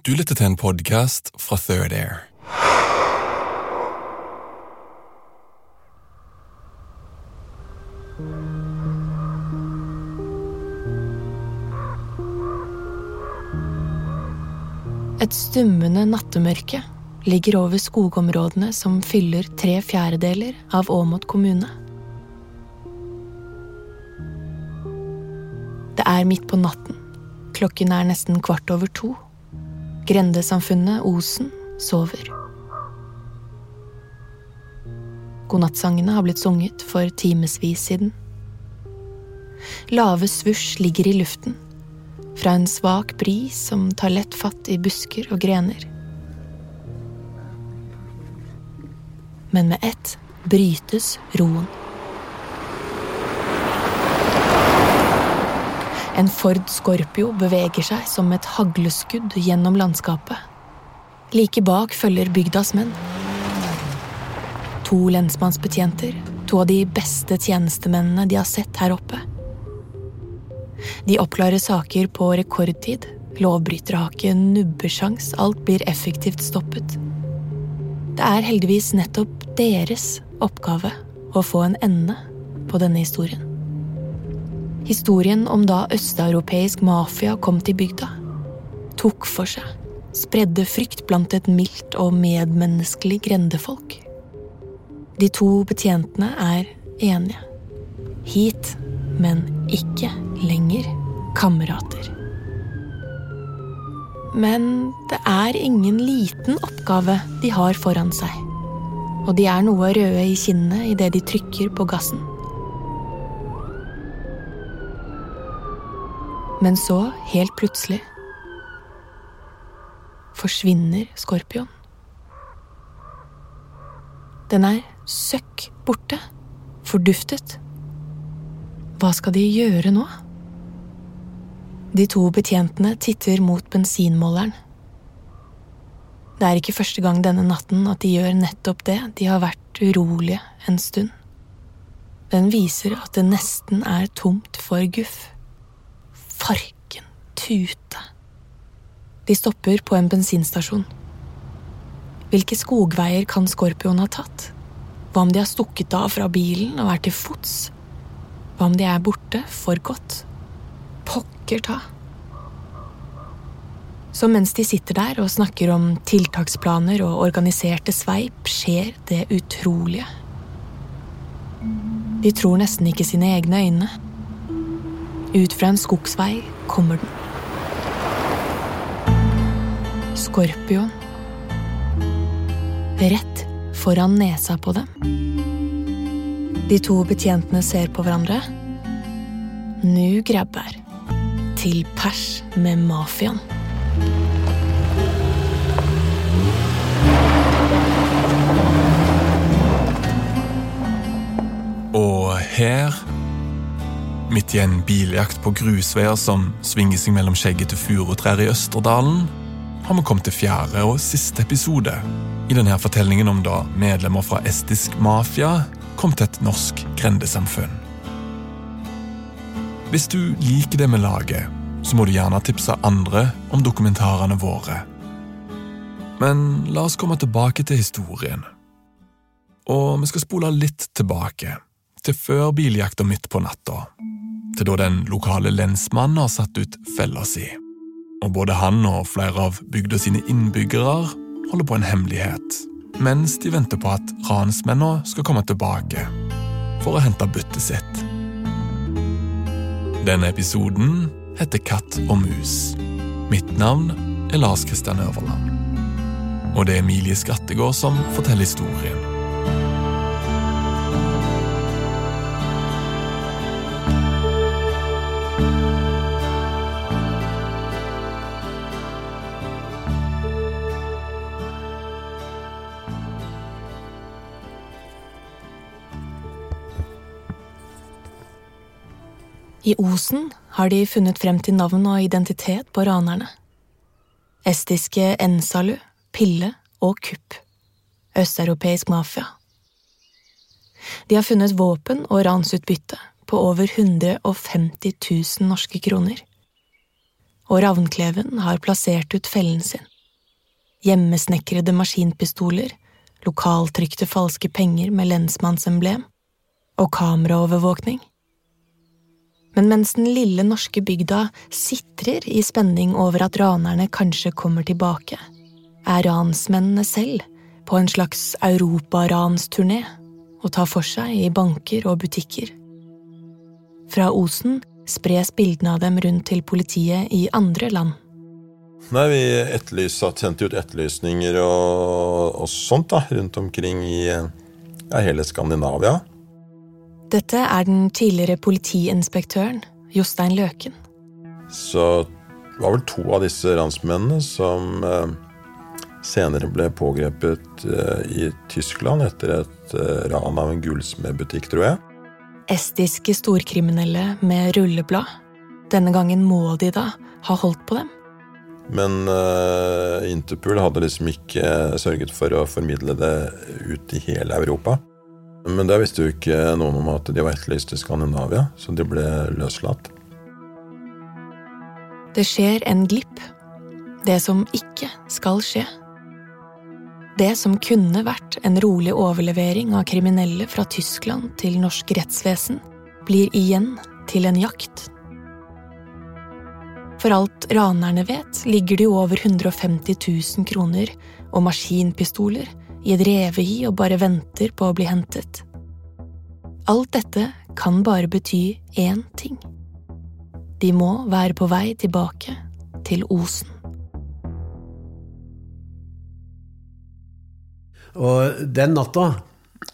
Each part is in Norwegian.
Du lytter til en podkast fra Third Air. Et stummende nattemørke ligger over skogområdene som fyller tre fjerdedeler av Åmot kommune. Det er midt på natten. Klokken er nesten kvart over to. Grendesamfunnet Osen sover. Godnattsangene har blitt sunget for timevis siden. Lave svusj ligger i luften, fra en svak bris som tar lett fatt i busker og grener. Men med ett brytes roen. En Ford Scorpio beveger seg som et hagleskudd gjennom landskapet. Like bak følger bygdas menn. To lensmannsbetjenter, to av de beste tjenestemennene de har sett her oppe. De oppklarer saker på rekordtid. Lovbrytere har ikke nubbesjans, alt blir effektivt stoppet. Det er heldigvis nettopp deres oppgave å få en ende på denne historien. Historien om da østeuropeisk mafia kom til bygda. Tok for seg. Spredde frykt blant et mildt og medmenneskelig grendefolk. De to betjentene er enige. Hit, men ikke lenger kamerater. Men det er ingen liten oppgave de har foran seg. Og de er noe røde i kinnene idet de trykker på gassen. Men så, helt plutselig, forsvinner Skorpion. Den er søkk borte. Forduftet. Hva skal de gjøre nå? De to betjentene titter mot bensinmåleren. Det er ikke første gang denne natten at de gjør nettopp det, de har vært urolige en stund. Den viser at det nesten er tomt for guff. Farken tute. De stopper på en bensinstasjon. Hvilke skogveier kan Skorpion ha tatt? Hva om de har stukket av fra bilen og er til fots? Hva om de er borte for godt? Pokker ta. Så mens de sitter der og snakker om tiltaksplaner og organiserte sveip, skjer det utrolige. De tror nesten ikke sine egne øyne. Ut fra en skogsvei kommer den. Skorpion. Rett foran nesa på dem. De to betjentene ser på hverandre. Nu grabber. Til pers med mafiaen. Og her, midt i en biljakt på grusveier som svinger seg mellom skjeggete furutrær i Østerdalen, har vi kommet til fjerde og siste episode i denne fortellingen om da medlemmer fra estisk mafia kom til et norsk grendesamfunn. Hvis du liker det vi lager, så må du gjerne tipse andre om dokumentarene våre. Men la oss komme tilbake til historien. Og vi skal spole litt tilbake, til før biljakta midt på natta. Til da den lokale lensmannen har satt ut fella si. Og både han og flere av bygda sine innbyggere holder på en hemmelighet, mens de venter på at ransmennene skal komme tilbake for å hente byttet sitt. Denne episoden heter Katt og mus. Mitt navn er Lars Kristian Øverland. Og det er Emilie Skattegård som forteller historien. I Osen har de funnet frem til navn og identitet på ranerne. Estiske Ensalu, Pille og Kupp. Østeuropeisk mafia. De har funnet våpen og ransutbytte på over 150 000 norske kroner. Og Ravnkleven har plassert ut fellen sin. Hjemmesnekrede maskinpistoler, lokaltrykte falske penger med lensmannsemblem og kameraovervåkning. Men mens den lille norske bygda sitrer i spenning over at ranerne kanskje kommer tilbake, er ransmennene selv på en slags europaransturné og tar for seg i banker og butikker. Fra Osen spres bildene av dem rundt til politiet i andre land. Nei, Vi etterlysa, sendte ut etterlysninger og, og sånt da, rundt omkring i ja, hele Skandinavia. Dette er den tidligere politiinspektøren Jostein Løken. Så det var vel to av disse ransmennene som eh, senere ble pågrepet eh, i Tyskland etter et eh, ran av en gullsmedbutikk, tror jeg. Estiske storkriminelle med rulleblad. Denne gangen må de da ha holdt på dem. Men Interpol hadde liksom ikke sørget for å formidle det ut i hele Europa. Men der visste jo ikke noen om at de var etterlyst i Skandinavia, så de ble løslatt. Det skjer en glipp. Det som ikke skal skje. Det som kunne vært en rolig overlevering av kriminelle fra Tyskland til norsk rettsvesen, blir igjen til en jakt. For alt ranerne vet, ligger det jo over 150 000 kroner og maskinpistoler i et revehi og bare venter på å bli hentet. Alt dette kan bare bety én ting. De må være på vei tilbake til Osen. Og den natta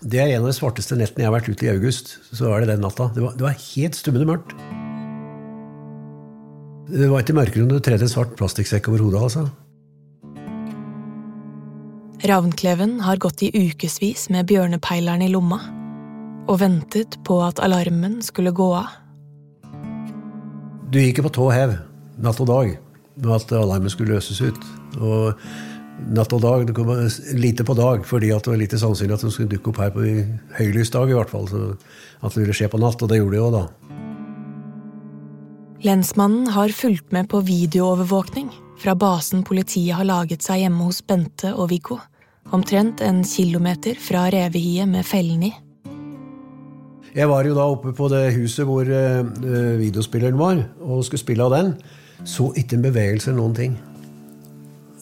Det er en av de svarteste nettene jeg har vært ute i august. Så var det den natta. Det var, det var helt stummende mørkt. Det var ikke mørkere enn du tredde en svart plastikksekk over hodet. altså. Ravnkleven har gått i ukevis med bjørnepeileren i lomma og ventet på at alarmen skulle gå av. Du gikk på tå hev natt og dag med at alarmen skulle løses ut. Og natt og dag, det kom lite på dag, fordi det var lite sannsynlig at den skulle dukke opp her på høylysdag. i hvert fall, så At det ville skje på natt, og det gjorde det jo da. Lensmannen har fulgt med på videoovervåkning fra basen politiet har laget seg hjemme hos Bente og Viggo, omtrent en kilometer fra revehiet med fellen i. Jeg var jo da oppe på det huset hvor uh, videospilleren var, og skulle spille av den. Så ikke en bevegelse eller noen ting.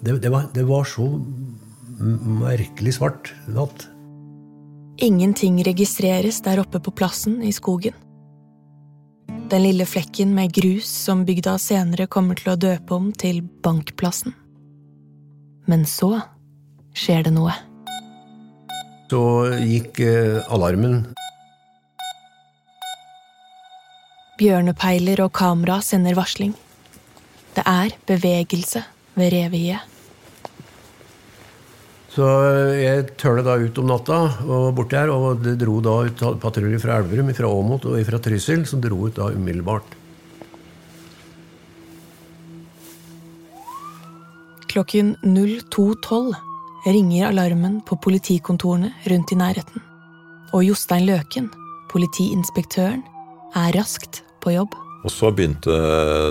Det, det, var, det var så merkelig svart natt. Ingenting registreres der oppe på plassen i skogen. Den lille flekken med grus som bygda senere kommer til å døpe om til Bankplassen. Men så skjer det noe. Så gikk eh, alarmen. Bjørnepeiler og kamera sender varsling. Det er bevegelse ved revehiet. Så jeg tørna da ut om natta og borti her, og det dro da ut patruljer fra Elverum, fra Åmot og fra Trysil, som dro ut da umiddelbart. Klokken 02.12 ringer alarmen på politikontorene rundt i nærheten. Og Jostein Løken, politiinspektøren, er raskt på jobb. Og så begynte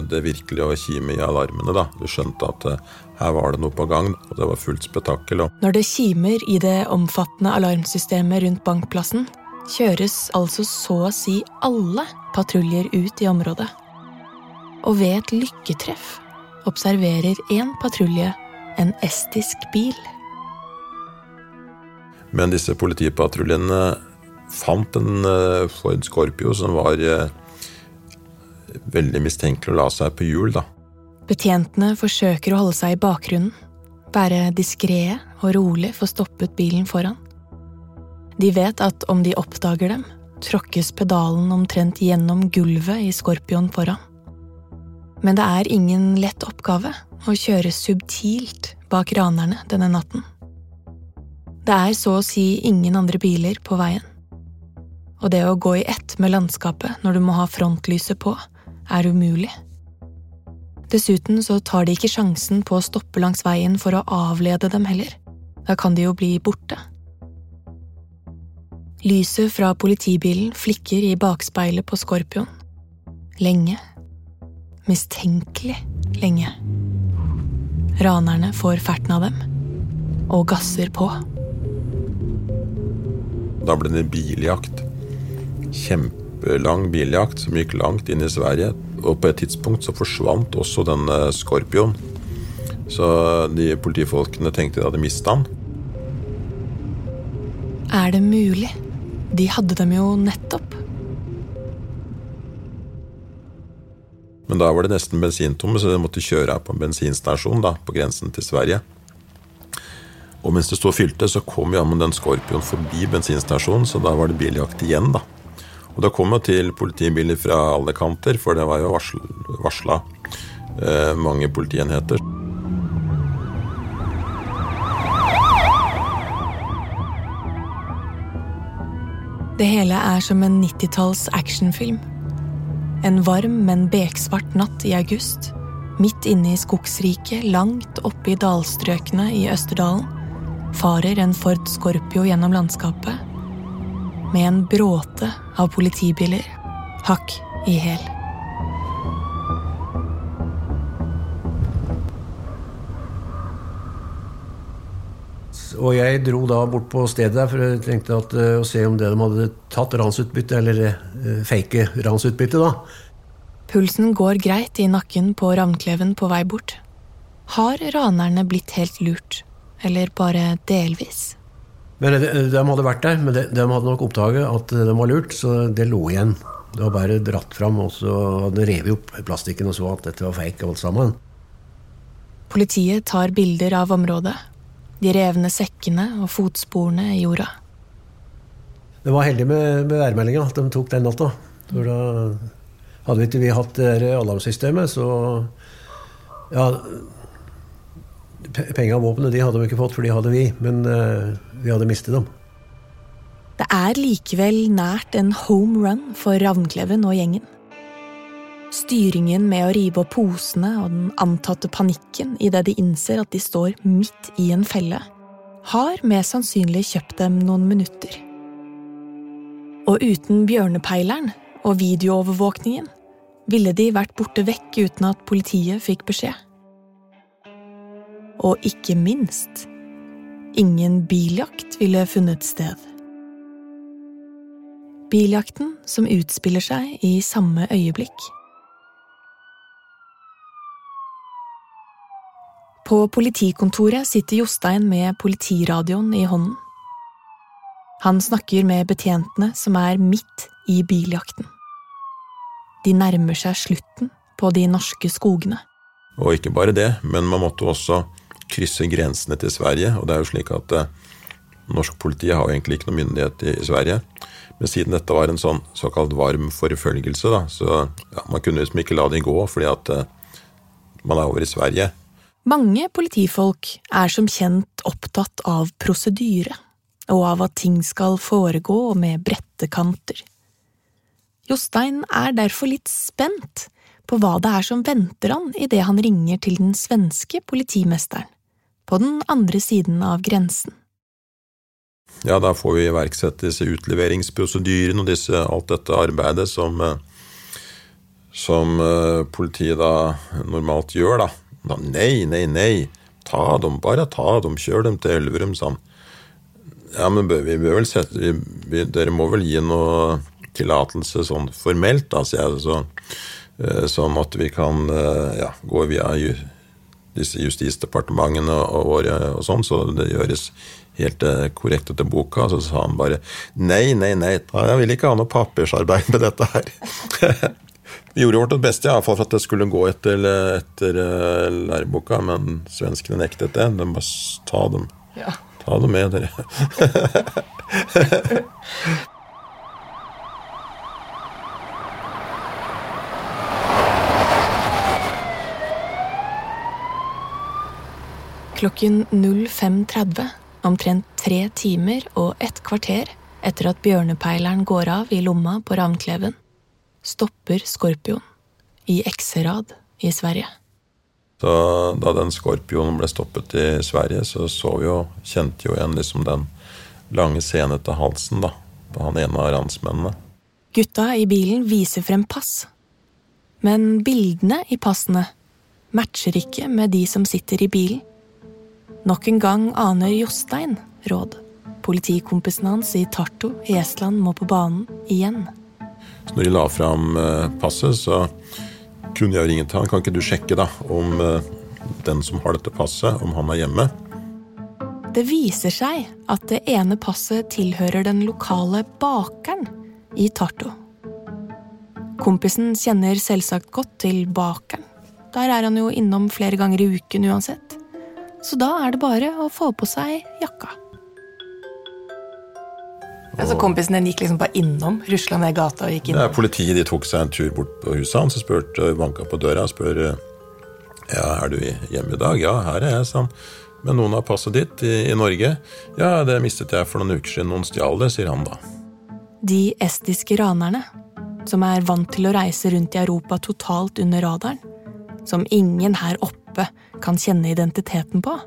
det virkelig å kime i alarmene. da. Du skjønte at eh, her var det noe på gang, og det var fullt spetakkel. Når det kimer i det omfattende alarmsystemet rundt bankplassen, kjøres altså så å si alle patruljer ut i området. Og ved et lykketreff observerer én patrulje en estisk bil. Men disse politipatruljene fant en eh, Ford Scorpio som var eh, veldig mistenkelig å la seg på hjul, da. Betjentene forsøker å holde seg i bakgrunnen, være diskré og rolig få stoppet bilen foran. De vet at om de oppdager dem, tråkkes pedalen omtrent gjennom gulvet i Scorpion foran. Men det er ingen lett oppgave å kjøre subtilt bak ranerne denne natten. Det er så å si ingen andre biler på veien. Og det å gå i ett med landskapet når du må ha frontlyset på, er umulig. Dessuten så tar de ikke sjansen på å stoppe langs veien for å avlede dem heller. Da kan de jo bli borte. Lyset fra politibilen flikker i bakspeilet på Skorpion. Lenge. Mistenkelig lenge. Ranerne får ferten av dem og gasser på. Da ble det biljakt. Kjempelang biljakt som gikk langt inn i Sverige. Og på et tidspunkt så forsvant også denne Skorpion. Så de politifolkene tenkte de hadde mista den. Er det mulig? De hadde dem jo nettopp. Men da var det nesten bensintomme, så de måtte kjøre her på en bensinstasjon da, på grensen til Sverige. Og mens det sto og fylte, så kom jammen den Scorpion forbi bensinstasjonen, så da var det biljakt igjen, da. Og da kom jo til politibiler fra alle kanter, for det var jo varsla eh, mange politienheter. Det hele er som en 90-talls actionfilm. En varm, men beksvart natt i august, midt inne i skogsriket, langt oppe i dalstrøkene i Østerdalen, farer en Ford Scorpio gjennom landskapet med en bråte av politibiler, hakk i hæl. Og jeg dro da bort på stedet der, for jeg tenkte at, uh, å se om det de hadde tatt ransutbytte, eller uh, fake ransutbytte, da. Pulsen går greit i nakken på Ravnkleven på vei bort. Har ranerne blitt helt lurt? Eller bare delvis? Men de, de hadde vært der, men de, de, hadde nok oppdaget at de var lurt, så det lå igjen. Det var bare dratt fram, og så hadde revet opp plastikken og så at dette var fake alt sammen. Politiet tar bilder av området de revne sekkene og fotsporene i jorda. Det var heldig med, med værmeldinga at de tok den natta. For da hadde vi ikke vi hatt det alarmsystemet, så Ja, penger og våpenet de hadde vi ikke fått, for de hadde vi. Men uh, vi hadde mistet dem. Det er likevel nært en home run for Ravnkleven og gjengen. Styringen med å rive opp posene og den antatte panikken idet de innser at de står midt i en felle, har mest sannsynlig kjøpt dem noen minutter. Og uten bjørnepeileren og videoovervåkningen ville de vært borte vekk uten at politiet fikk beskjed. Og ikke minst ingen biljakt ville funnet sted. Biljakten som utspiller seg i samme øyeblikk. På politikontoret sitter Jostein med politiradioen i hånden. Han snakker med betjentene som er midt i biljakten. De nærmer seg slutten på de norske skogene. Og ikke bare det, men man måtte også krysse grensene til Sverige. Og det er jo slik at eh, norsk politi har jo egentlig ikke noe myndighet i, Sverige. Men siden dette var en sånn såkalt varm forfølgelse, da, så ja, man kunne liksom ikke la de gå fordi at eh, man er over i Sverige. Mange politifolk er som kjent opptatt av prosedyre, og av at ting skal foregå med brette kanter. Jostein er derfor litt spent på hva det er som venter han idet han ringer til den svenske politimesteren, på den andre siden av grensen. Ja, da får vi iverksette disse utleveringsprosedyrene og disse, alt dette arbeidet som, eh, som eh, politiet da normalt gjør, da. Nei, nei, nei, ta dem, bare ta dem, kjør dem til Elverum, sa han. Ja, men vi bør vel sette vi, Dere må vel gi noe tillatelse sånn formelt, da, sier jeg så, eh, sånn at vi kan ja, gå via disse justisdepartementene og våre og sånn, så det gjøres helt eh, korrekt etter boka. Så sa han bare nei, nei, nei, jeg vil ikke ha noe papirarbeid med dette her. Vi gjorde vårt beste i fall for at det skulle gå etter, etter læreboka, men svenskene nektet det. De bare ta dem. Ja. Ta dem med, dere. Klokken 05.30, omtrent tre timer og et kvarter etter at bjørnepeileren går av i lomma på ravnkleven, stopper Skorpion i Ekserad i Sverige. Så da den skorpionen ble stoppet i Sverige, så så vi jo, kjente jo igjen liksom den lange, senete halsen da, på han ene av ransmennene. Gutta i bilen viser frem pass. Men bildene i passene matcher ikke med de som sitter i bilen. Nok en gang aner Jostein råd. Politikompisen hans i Tartu i Estland må på banen igjen. Så når de la fram eh, passet, så kunne jeg ringe til han. Kan ikke du sjekke da om eh, den som har dette passet, om han er hjemme? Det viser seg at det ene passet tilhører den lokale bakeren i Tartu. Kompisen kjenner selvsagt godt til bakeren. Der er han jo innom flere ganger i uken uansett så da er det bare å få på seg jakka. Ja, så kompisen din gikk liksom bare innom? Rusla ned gata og gikk inn? Ja, Politiet de tok seg en tur bort på huset hans og spurte, banka på døra og spør ja, er du hjemme i dag. Ja, her er jeg, sa han. Men noen har passet ditt i, i, Norge. Ja, det mistet jeg for noen uker siden. Noen stjal det, sier han da. De estiske ranerne, som er vant til å reise rundt i Europa totalt under radaren, som ingen her oppe kan kjenne identiteten på,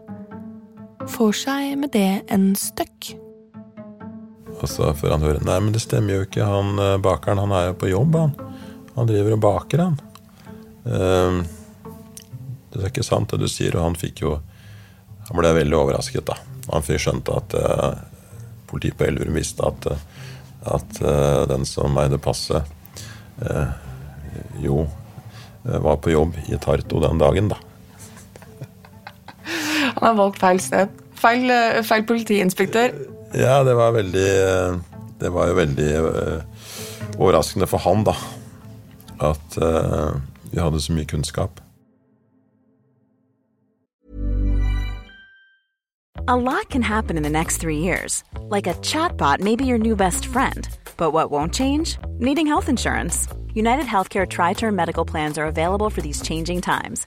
får seg med det en støkk. Og så får han høre Nei, men det stemmer jo ikke. Han eh, bakeren han er jo på jobb, han. Han driver og baker, han. Uh, det er ikke sant, det du sier. Og han fikk jo Han ble veldig overrasket, da. Han fikk skjønt at uh, politiet på Elverum visste at, at uh, den som eide passet, jo var på jobb i Tarto den dagen, da. Han har valgt feil sted. Feil, eh, feil politiinspektør. Ja, det var veldig Det var jo veldig uh, overraskende for han, da. At uh, vi hadde så mye kunnskap. A lot can happen in the next three years. Like a chatbot may be your new best friend. But what won't change? Needing health insurance. United Healthcare Tri Term Medical Plans are available for these changing times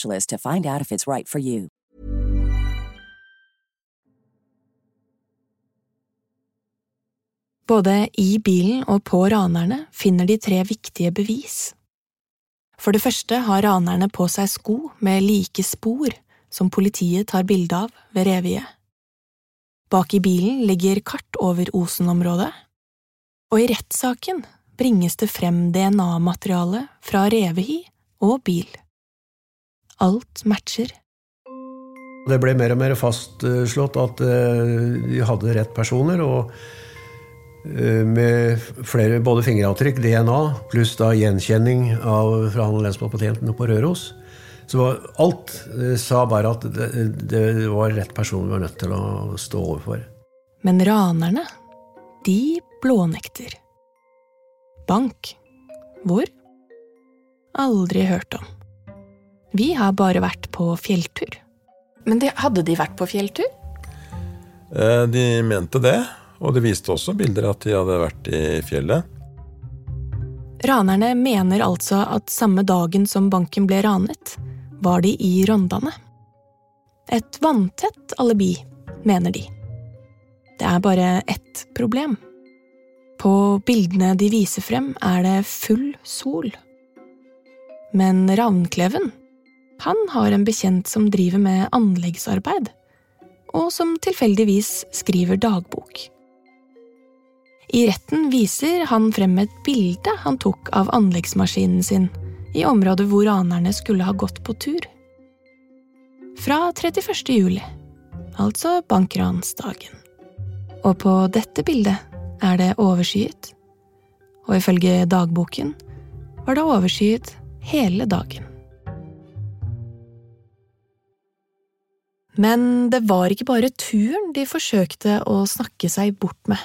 to find out if it's right for you. Både i bilen og på ranerne finner de tre viktige bevis. For det første har ranerne på seg sko med like spor som politiet tar bilde av ved reviet. Bak i bilen ligger kart over Osen-området, og i rettssaken bringes det frem DNA-materiale fra revehi og bil. Alt matcher. Det ble mer og mer fastslått at de hadde rett personer, og med flere, både fingeravtrykk, DNA, pluss da gjenkjenning av, fra han lensmannsbetjenten på Røros. Så alt sa bare at det, det var rett person vi var nødt til å stå overfor. Men ranerne, de blånekter. Bank. Hvor? Aldri hørt om. Vi har bare vært på fjelltur. Men de, hadde de vært på fjelltur? De mente det, og de viste også bilder at de hadde vært i fjellet. Ranerne mener altså at samme dagen som banken ble ranet, var de i Rondane. Et vanntett alibi, mener de. Det er bare ett problem. På bildene de viser frem, er det full sol. Men Ravnkleven, han har en bekjent som driver med anleggsarbeid, og som tilfeldigvis skriver dagbok. I retten viser han frem et bilde han tok av anleggsmaskinen sin i området hvor ranerne skulle ha gått på tur. Fra 31. juli, altså bankransdagen. Og på dette bildet er det overskyet, og ifølge dagboken var det overskyet hele dagen. Men det var ikke bare turen de forsøkte å snakke seg bort med.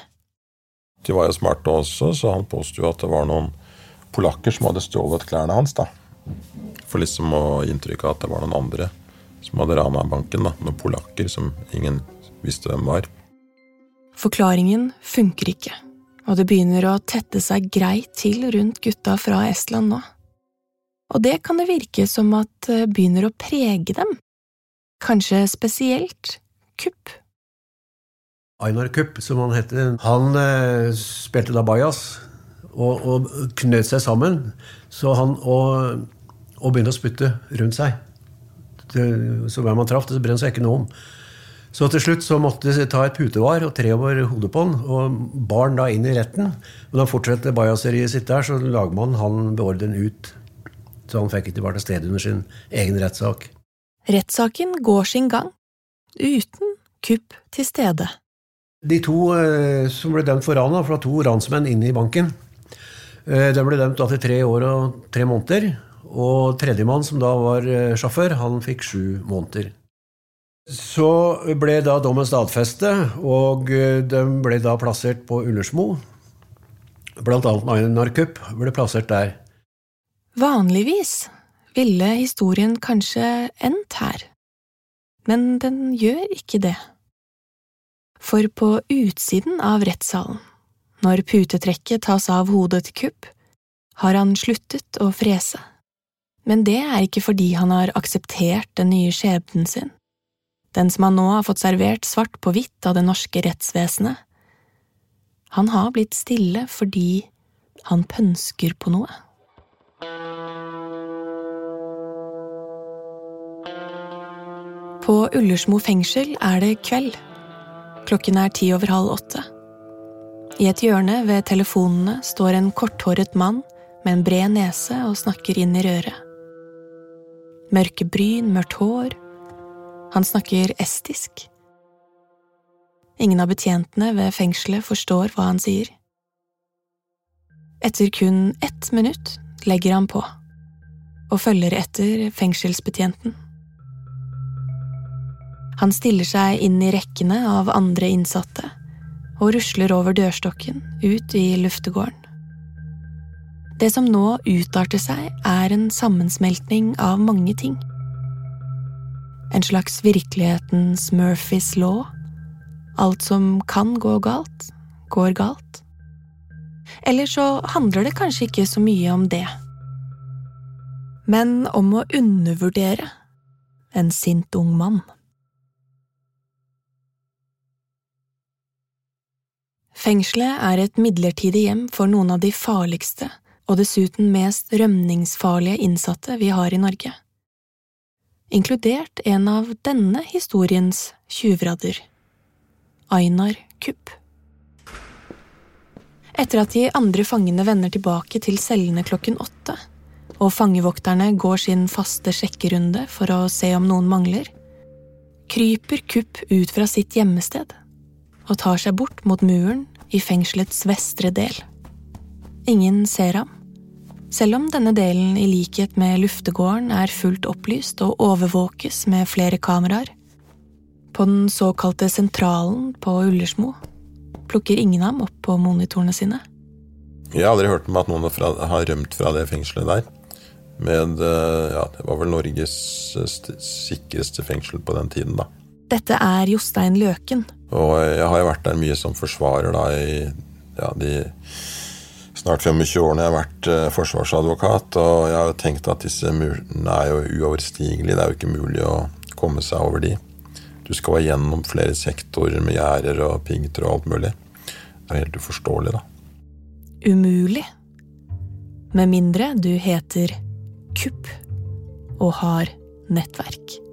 De var jo smarte også, så han påsto at det var noen polakker som hadde stjålet klærne hans. da. For liksom å gi inntrykk av at det var noen andre som hadde rana banken. da. Noen polakker som ingen visste hvem var. Forklaringen funker ikke, og det begynner å tette seg greit til rundt gutta fra Estland nå. Og det kan det virke som at det begynner å prege dem. Kanskje spesielt Kupp. Einar Kupp, som han heter, han eh, spilte da bajas og, og knøt seg sammen så han, og, og begynte å spytte rundt seg. Det, så hver man traff, det brød seg ikke noe om. Så til slutt så måtte de ta et putevar og tre over hodet på han, og bar han da inn i retten. Og da fortsatte bajaseriet sitt der, så lagmannen han beordret den ut. Så han fikk ikke vært til stede under sin egen rettssak. Rettssaken går sin gang, uten kupp til stede. De to eh, som ble dømt for ranet, var to ransmenn inne i banken, eh, de ble dømt til tre år og tre måneder. Og tredjemann, som da var eh, sjåfør, han fikk sju måneder. Så ble da dommen stadfestet, og de ble da plassert på Ullersmo. Blant annet Einar Kupp ble plassert der. Vanligvis ville historien kanskje endt her, men den gjør ikke det. For på utsiden av rettssalen, når putetrekket tas av hodet til Kupp, har han sluttet å frese. Men det er ikke fordi han har akseptert den nye skjebnen sin, den som han nå har fått servert svart på hvitt av det norske rettsvesenet. Han har blitt stille fordi han pønsker på noe. På Ullersmo fengsel er det kveld. Klokken er ti over halv åtte. I et hjørne ved telefonene står en korthåret mann med en bred nese og snakker inn i røret. Mørke bryn, mørkt hår. Han snakker estisk. Ingen av betjentene ved fengselet forstår hva han sier. Etter kun ett minutt legger han på. og følger etter fengselsbetjenten. Han stiller seg inn i rekkene av andre innsatte og rusler over dørstokken ut i luftegården. Det som nå utarter seg, er en sammensmeltning av mange ting. En slags virkelighetens Murphys law. Alt som kan gå galt, går galt. Eller så handler det kanskje ikke så mye om det. Men om å undervurdere en sint ung mann. Fengselet er et midlertidig hjem for noen av de farligste og dessuten mest rømningsfarlige innsatte vi har i Norge. Inkludert en av denne historiens tjuvradder, Einar Kupp. Etter at de andre fangene vender tilbake til cellene klokken åtte, og fangevokterne går sin faste sjekkerunde for å se om noen mangler, kryper Kupp ut fra sitt gjemmested og tar seg bort mot muren i fengselets vestre del. Ingen ser ham, selv om denne delen i likhet med luftegården er fullt opplyst og overvåkes med flere kameraer. På den såkalte sentralen på Ullersmo plukker ingen ham opp på monitorene sine. Jeg har aldri hørt om at noen har rømt fra det fengselet der. Med, eh, ja, det var vel Norges eh, sikreste fengsel på den tiden, da. Dette er Jostein Løken. Og jeg har jo vært der mye som forsvarer da i ja, de snart 25 årene jeg har vært uh, forsvarsadvokat. Og jeg har jo tenkt at disse murene er jo uoverstigelige. Det er jo ikke mulig å komme seg over de. Du skal være gjennom flere sektorer med gjerder og piggtråd og alt mulig. Det er helt uforståelig, da. Umulig. Med mindre du heter Kupp og har nettverk.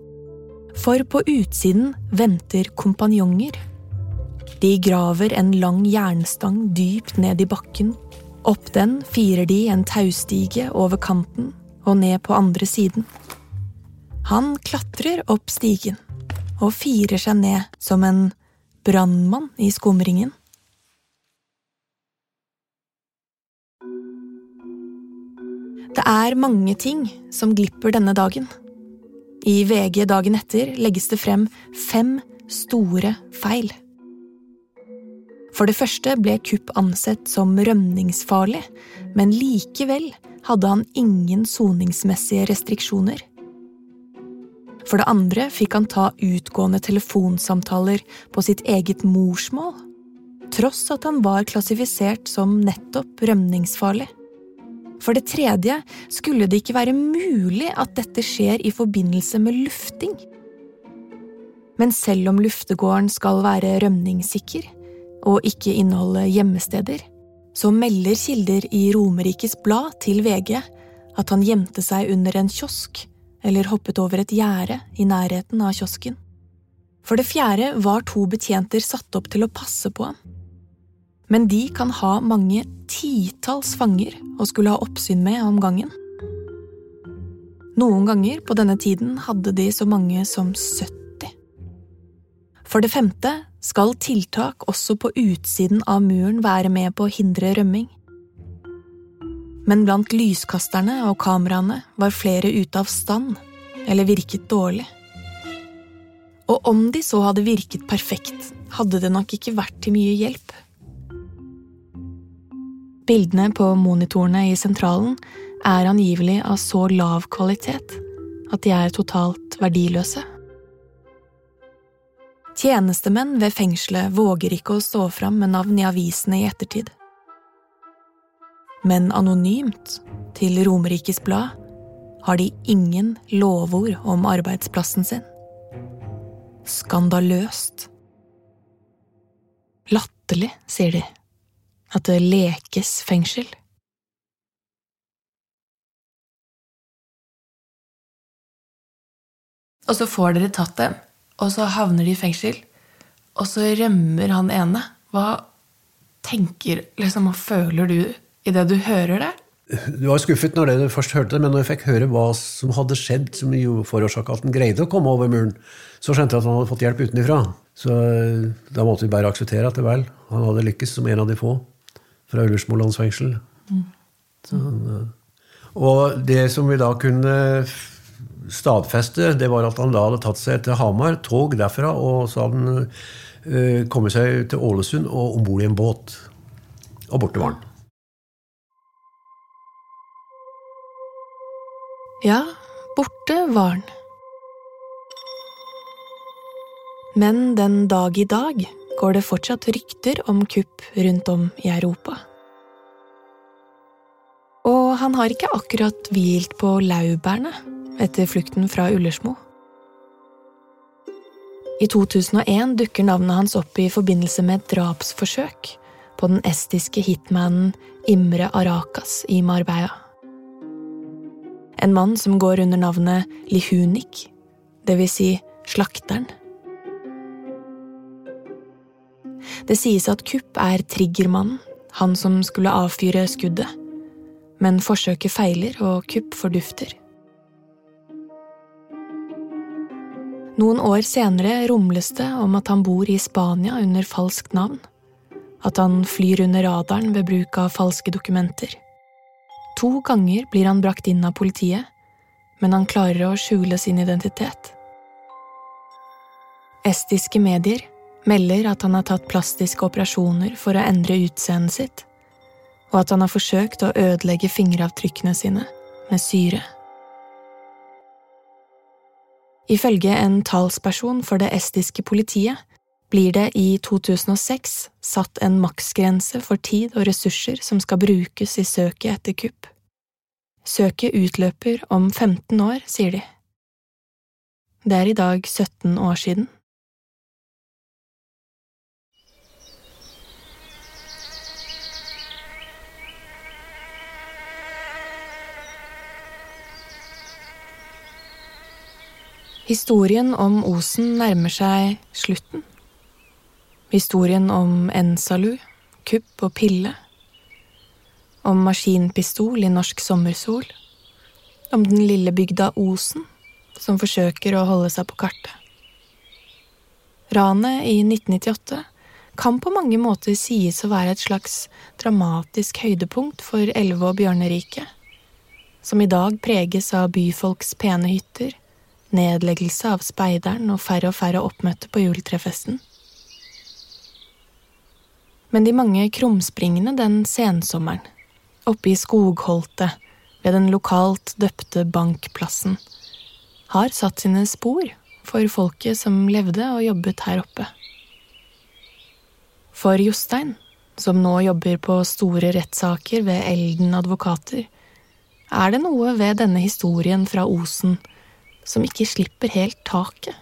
For på utsiden venter kompanjonger. De graver en lang jernstang dypt ned i bakken. Opp den firer de en taustige over kanten og ned på andre siden. Han klatrer opp stigen og firer seg ned som en brannmann i skumringen. Det er mange ting som glipper denne dagen. I VG dagen etter legges det frem fem store feil. For det første ble Kupp ansett som rømningsfarlig, men likevel hadde han ingen soningsmessige restriksjoner. For det andre fikk han ta utgående telefonsamtaler på sitt eget morsmål, tross at han var klassifisert som nettopp rømningsfarlig. For det tredje skulle det ikke være mulig at dette skjer i forbindelse med lufting. Men selv om luftegården skal være rømningssikker og ikke inneholde gjemmesteder, så melder kilder i Romerikes Blad til VG at han gjemte seg under en kiosk eller hoppet over et gjerde i nærheten av kiosken. For det fjerde var to betjenter satt opp til å passe på ham men de kan ha mange titalls fanger å skulle ha oppsyn med om gangen. Noen ganger på denne tiden hadde de så mange som 70. For det femte skal tiltak også på utsiden av muren være med på å hindre rømming. Men blant lyskasterne og kameraene var flere ute av stand eller virket dårlig. Og om de så hadde virket perfekt, hadde det nok ikke vært til mye hjelp. Bildene på monitorene i sentralen er angivelig av så lav kvalitet at de er totalt verdiløse. Tjenestemenn ved fengselet våger ikke å stå fram med navn i avisene i ettertid. Men anonymt, til Romerikes Blad, har de ingen lovord om arbeidsplassen sin. Skandaløst. Latterlig, sier de at det lekes fengsel. Og så får dere tatt dem, og så havner de i fengsel. Og så rømmer han ene. Hva tenker liksom, hva føler du idet du hører det? Du var skuffet når du først hørte det, men når jeg fikk høre hva som hadde skjedd, som forårsaka at han greide å komme over muren, så skjønte jeg at han hadde fått hjelp utenfra. Så eh, da måtte vi bare akseptere at det vel, han hadde lykkes som en av de få fra Ullersmolands fengsel. Mm. Og det som vi da kunne stadfeste, det var at han da hadde tatt seg til Hamar, tog derfra, og så hadde han uh, kommet seg til Ålesund og om bord i en båt. Og borte var han. Ja, borte var han. Men den dag i dag går det fortsatt rykter om kupp rundt om i Europa. Og han har ikke akkurat hvilt på laurbærene etter flukten fra Ullersmo. I 2001 dukker navnet hans opp i forbindelse med et drapsforsøk på den estiske hitmanen Imre Arakas i Marbella. En mann som går under navnet Lihunik, det vil si slakteren. Det sies at Kupp er triggermannen, han som skulle avfyre skuddet. Men forsøket feiler, og Kupp fordufter. Noen år senere rumles det om at han bor i Spania under falskt navn. At han flyr under radaren ved bruk av falske dokumenter. To ganger blir han brakt inn av politiet, men han klarer å skjule sin identitet. Estiske medier melder at han har tatt plastiske operasjoner for å endre utseendet sitt, og at han har forsøkt å ødelegge fingeravtrykkene sine med syre. Ifølge en talsperson for det estiske politiet blir det i 2006 satt en maksgrense for tid og ressurser som skal brukes i søket etter kupp. Søket utløper om 15 år, sier de. Det er i dag 17 år siden. Historien om Osen nærmer seg slutten. Historien om Ensalu, kupp og pille. Om maskinpistol i norsk sommersol. Om den lille bygda Osen, som forsøker å holde seg på kartet. Ranet i 1998 kan på mange måter sies å være et slags dramatisk høydepunkt for Elve- og Bjørneriket, som i dag preges av byfolks pene hytter, nedleggelse av speideren og færre og færre oppmøtte på juletrefesten. Men de mange krumspringene den sensommeren, oppe i skogholtet ved den lokalt døpte bankplassen, har satt sine spor for folket som levde og jobbet her oppe. For Jostein, som nå jobber på store rettssaker ved Elden advokater, er det noe ved denne historien fra Osen som ikke slipper helt taket.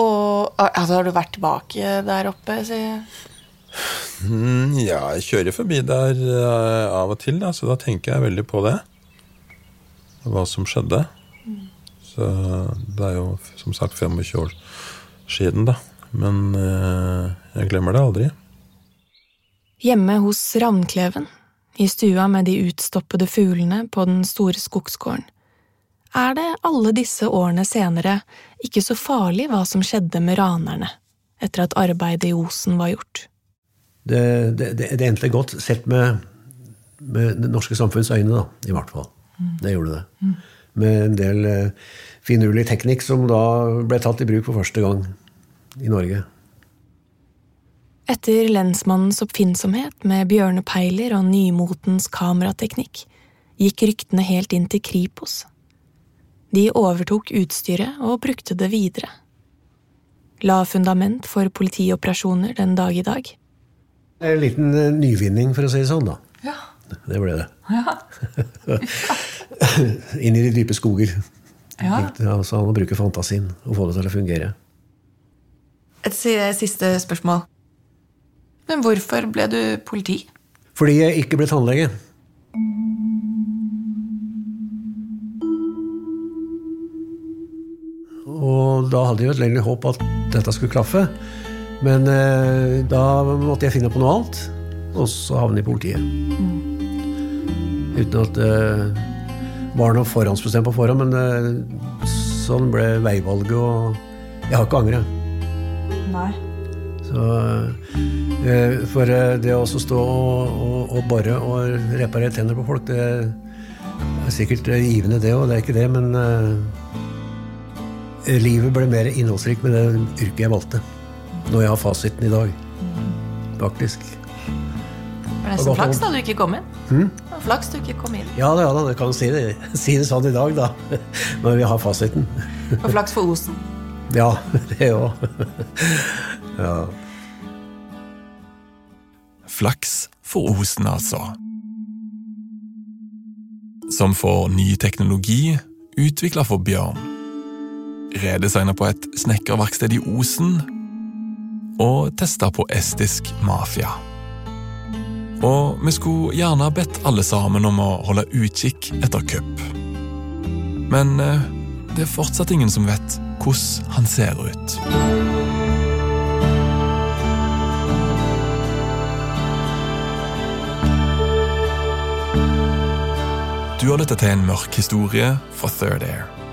Og altså, Har du vært tilbake der oppe? Si? Mm, ja, jeg kjører forbi der uh, av og til, da, så da tenker jeg veldig på det. Hva som skjedde. Mm. Så det er jo som sagt 25 år siden, da. Men uh, jeg glemmer det aldri. Hjemme hos Ravnkleven, i stua med de utstoppede fuglene på den store skogsgården, er det alle disse årene senere ikke så farlig hva som skjedde med ranerne etter at arbeidet i Osen var gjort. Det, det, det, det endte godt, sett med, med det norske samfunns øyne, da, i hvert fall. Mm. Det gjorde det. Mm. Med en del eh, finurlig teknikk som da ble tatt i bruk for første gang i Norge. Etter lensmannens oppfinnsomhet med bjørnepeiler og nymotens kamerateknikk gikk ryktene helt inn til Kripos de overtok utstyret og brukte det videre. La fundament for politioperasjoner den dag i dag. En liten eh, nyvinning, for å si det sånn, da. Ja. Det ble det. Ja. Inn i de dype skoger. Ja. Altså, han bruke fantasien og få det til å fungere. Et siste spørsmål. Men hvorfor ble du politi? Fordi jeg ikke ble tannlege. Og da hadde jeg jo et lengre håp at dette skulle klaffe. Men eh, da måtte jeg finne på noe annet, og så havne i politiet. Mm. Uten at det eh, var noe forhåndsbestemt på forhånd, men eh, sånn ble veivalget, og jeg har ikke angra. Nei. Så, eh, for eh, det å stå og, og, og bore og reparere tenner på folk, det er sikkert eh, givende, det òg, det er ikke det, men livet ble mer innholdsrikt med det yrket jeg valgte. Når jeg har fasiten i dag. Faktisk. Det var nesten flaks da du ikke kom inn. Hmm? Flaks du ikke kom inn. Ja da, ja da, kan si det, si det sånn i dag, da. Når vi har fasiten. Og flaks for Osen. Ja, det òg. ja. Flaks for Osen, altså. Som får ny teknologi utvikla for bjørn. Redesigna på et snekkerverksted i Osen. Og testa på estisk mafia. Og vi skulle gjerne bedt alle sammen om å holde utkikk etter Kupp. Men eh, det er fortsatt ingen som vet hvordan han ser ut. Du har lyttet til en mørk historie fra Third Air.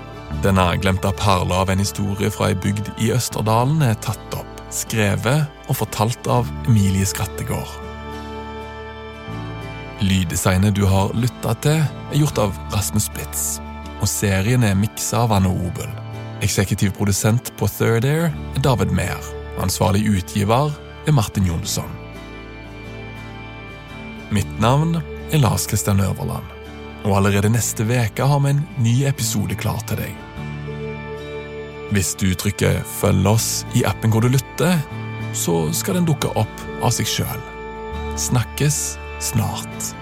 Denne glemte perla av en historie fra ei bygd i Østerdalen er tatt opp, skrevet og fortalt av Emilie Skrattegård. Lyddesignet du har lytta til, er gjort av Rasmus Spitz, og serien er miksa av Anne Obel. Eksekutiv produsent på Third Air er David Mehr. Ansvarlig utgiver er Martin Jonsson. Mitt navn er Lars Kristian Øverland, og allerede neste uke har vi en ny episode klar til deg. Hvis du trykker 'følg oss' i appen hvor du lytter, så skal den dukke opp av seg sjøl. Snakkes snart.